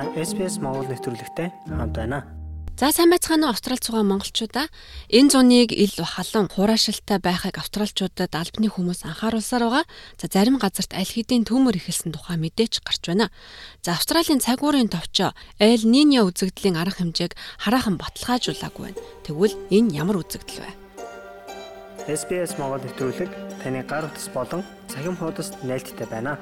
Та SPS Монгол нэвтрүүлэгтэй хамт байна. За сайн байцгаана уу Австралид байгаа монголчуудаа энэ зуныг ил халуун хураашилтай байхыг австралчуудад албаны хүмүүс анхааруулсаар байгаа. За зарим газарт аль хэдийн төмөр ихэлсэн тухай мэдээч гарч байна. За Австралийн цаг уурын товчоо Эл Ниньо үзэгдлийн арга хэмжээг хараахан баталгаажуулаагүй байна. Тэгвэл энэ ямар үзэгдэл вэ? SPS Монгол нэвтрүүлэг таны гар утас болон цахим хуудасд нийлдэхтэй байна.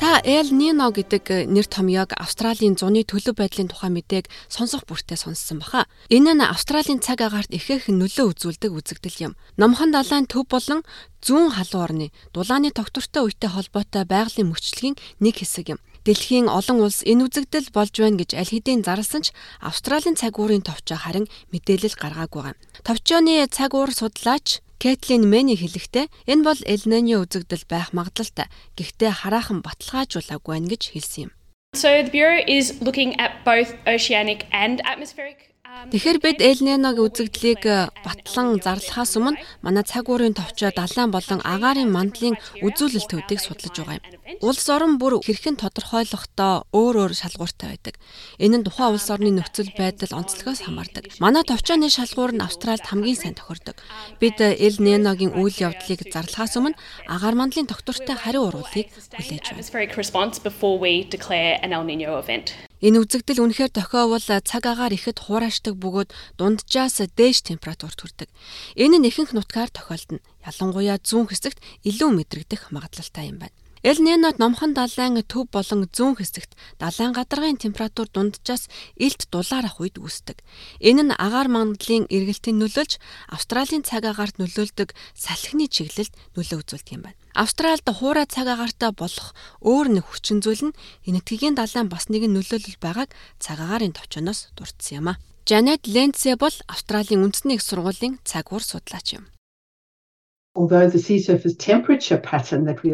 Та Эл Нино гэдэг нэр томьёог Австралийн зуны төлөв байдлын тухай мэдээг сонсох бүртээ сонссон баха. Энэ нь Австралийн цаг агаарт ихээх нөлөө үзүүлдэг үзэгдэл юм. Номхон далайн төв болон зүүн халуун орны дулааны тогтвортой үетэй холбоотой байгалийн мөчлөгийн нэг хэсэг юм. Дэлхийн олон улс энэ үзэгдэл болж байна гэж аль хэдийн зарласан ч Австралийн цаг уурын товчоо харин мэдээлэл гаргаагүй байгаа. Товчооны цаг уур судлаач Кэтлин Мэни хэлэхдээ энэ бол Элниньо үзэгдэл байх магадлалтай. Гэхдээ хараахан баталгаажуулаагүй байна гэж хэлсэн юм. So the bureau is looking at both oceanic and atmospheric Тэгэхээр бид Элниногийн үзэгдлийг э, батлан зарлахаас өмнө манай цаг уурын товчоо далайн болон агаарын мандлын үзүүлэлт төдийг судлаж байгаа юм. Улс орон бүр хэрхэн тодорхойлохдоо өөр өөр шалгууртай байдаг. Энэ нь тухайн улс орны нөхцөл байдал онцлогоос хамаардаг. Манай товчооны шалгуур нь Австральд хамгийн сайн тохирдог. Бид Элниногийн үйл явдлыг зарлахаас өмнө агаар мандлын тогтвортой хариу ургуулыг хүлээж байна. Энэ үзэгдэл үнэхээр тохиовол цаг агаар ихэд хураашдаг бөгөөд дунджаас дээш температурт хүрдэг. Энэ нь ихэнх нутгаар тохиолдно. Ялангуяа зүүн хэсэгт илүү мэдрэгдэх магадлалтай юм байна. Эл Нинод номхон далайн төв болон зүүн хэсэгт далайн гадаргын температур дунджаас илт дулаарах үед үүсдэг. Энэ нь агаар мандлын эргэлтийн нөлөөлж Австралийн цаг агаарт нөлөөлдөг салхины чиглэлд нөлөө үзүүлдэг юм байна. Австральд хуурай цаг агаартай болох өөр нэг хүчин зүйл нь энэтхэгийн далайн бас нэгэн нөлөөлөл байгааг цаг агаарын товчоноос дурдсан юм а. Жанет Ленце бол Австралийн үндэсний их сургуулийн цаг ур судлаач юм.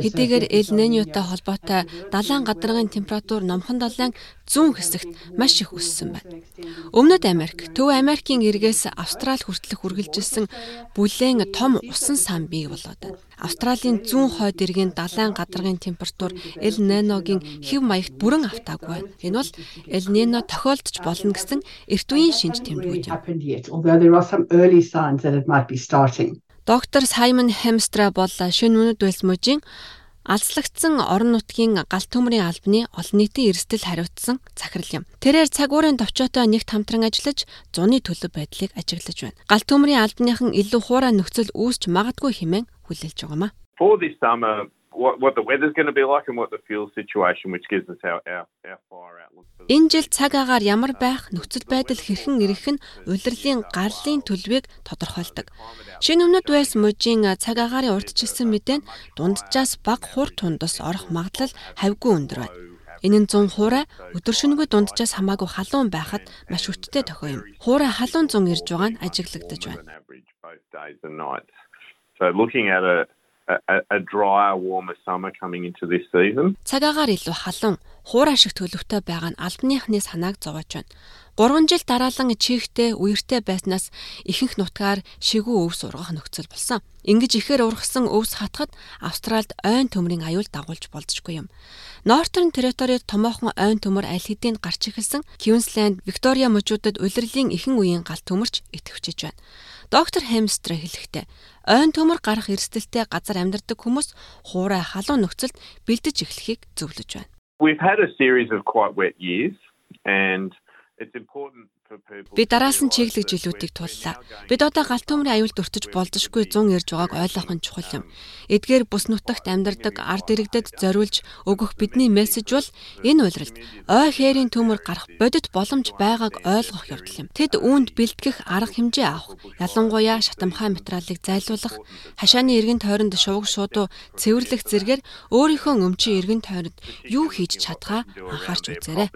Хэдийгээр Эл Ниньотой холбоотой далайн гадаргын температур номхон далайн зүүн хэсэгт маш их өссөн байна. Өмнөд Америк, Төв Америкийн эргээс Австрали хүртэлх үргэлжилсэн бүлээн том усан сан бий болоод байна. Австралийн зүүн хойд эргийн далайн гадаргын температур Эл Ниногийн хэв маягт бүрэн автаагүй байна. Энэ бол Эл Нино тохиолдож болно гэсэн эрт үеийн шинж тэмдгүүд юм. Доктор Саймон Хемстра бол шинэ үнэт байс мужийн алслагдсан орон нутгийн галт төмрийн албаны олон нийтийн эрсдэл хариуцсан захирал юм. Тэрээр цаг уурын товчоотой нэгт хамтран ажиллаж зуны төлөв байдлыг ажиглаж байна. Галт төмрийн албаныхан илүү хуурай нөхцөл үүсч магадгүй хэмээн хүлээлж байгаамаа. For this summer what what the weather's going to be like and what the fuel situation which gives us our our our fire outlook. Энэ жил цаг агаар ямар байх, нөхцөл байдал хэрхэн ирэх нь улирлын гарлын төлөвийг тодорхойлдог. Шинэ өмнөд Уэльс мужийн цаг агаарын урдчилсан мэдээ нь дунджаас баг хур тундас орох магадлал хавьгүй өндөр байна. Энэ нь 100 хуурай өдөр шөнөгүй дунджаас хамаагүй халуун байхад маш хүчтэй тохио юм. Хуурай халуун зун ирж байгаа нь ажиглагдаж байна. So looking at a a, drier, warmer summer coming into this season. Цагаагаар илүү халуун, хуур ашиг төлөвтэй байгаа нь албаныхны санааг зовоож байна. 3 жил дараалан чихтэй үертэй байснаас ихэнх нутгаар шигүү өвс ургах нөхцөл болсон. Ингиж ихээр ургасан өвс хатахад Австральд ойн төмрийн аюул дагуулж болзошгүй юм. Northern Territory-д томоохон ойн төмөр аль хэдийн гарч ихэлсэн Queensland, Victoria мужуудад улирлын ихэнх үеийн галт төмөрч идэвхжиж байна. Доктор Хемстра хэлэхдээ ойн төмөр гарах эрсдэлтэй газар амьдардаг хүмүүс хуурай халуун нөхцөлд бэлдэж эхлэхийг зөвлөж байна. We've had a series of quite wet years and it's important Би дараас нь чиглэг жилүүдийг туллаа. Бид одоо галт төмрийн аюулд өртөж болзошгүй зун ирж байгааг ойлгох нь чухал юм. Эдгээр бүс нутагт амьдардаг ард иргэдэд зориулж өгөх бидний мессеж бол энэ уйлралд ой хээрийн төмөр гарах бодит боломж байгааг ойлгох явдал юм. Тэд үүнд бэлтгэх арга хэмжээ авах, ялангуяа шатамхай материалыг зайлуулах, хашааны эргэн тойронд шувг шуудуу цэвэрлэх зэргээр өөрийнхөө өмчийн эргэн тойронд юу хийж чадхаа анхаарч үзээрэй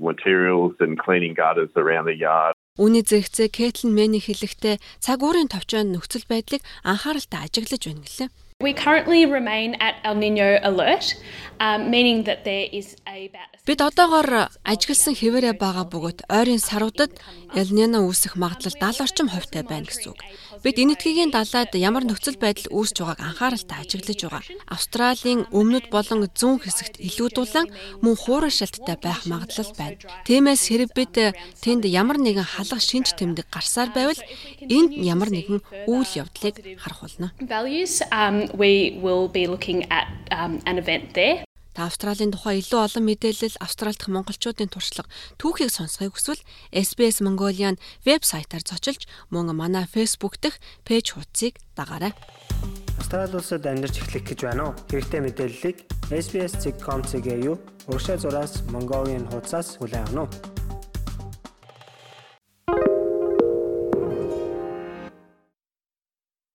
materials and cleaning gutters around the yard. Үүний зэрэгцээ Кэтлин Мэни хэлэхдээ цаг уурын товчоонд нөхцөл байдлыг анхааралтай ажиглаж байна гэлээ. We currently remain at El Nino alert, um, meaning that there is about Бид одоогоор ажигласан хэвээрээ байгаа бөгөөд ойрын саруудад El Nino үүсэх магадлал 70 орчим хувьтай байна гэсэн үг. Бид энэ этгээгийн далайд ямар нөхцөл байдал үүсэж байгааг анхааралтай ажиглаж байгаа. Австралийн өмнөд болон зүүн хэсэгт илүү дулаан мөн хуурай шалттай байх магадлал байна. Тиймээс хэрэг бид тэнд ямар нэгэн халах шинж тэмдэг гарсаар байвал энд ямар нэгэн үйл явдлыг харах болно. Values um we will be looking at um, an event there. Та Австралийн тухай илүү олон мэдээлэл Австрали дахь монголчуудын туршлага түүхийг сонсохыг хүсвэл SBS Mongolian вебсайтаар зочилж мөн манай Facebook дэх пэйж хуудсыг дагаарай. Австрали улсад амьдарч эхлэх гэж байна уу? Хэрэгтэй мэдээллийг SBS.com.cg юу? Урагшаа зураас Mongolian хуудасаас хүлээн авах нь.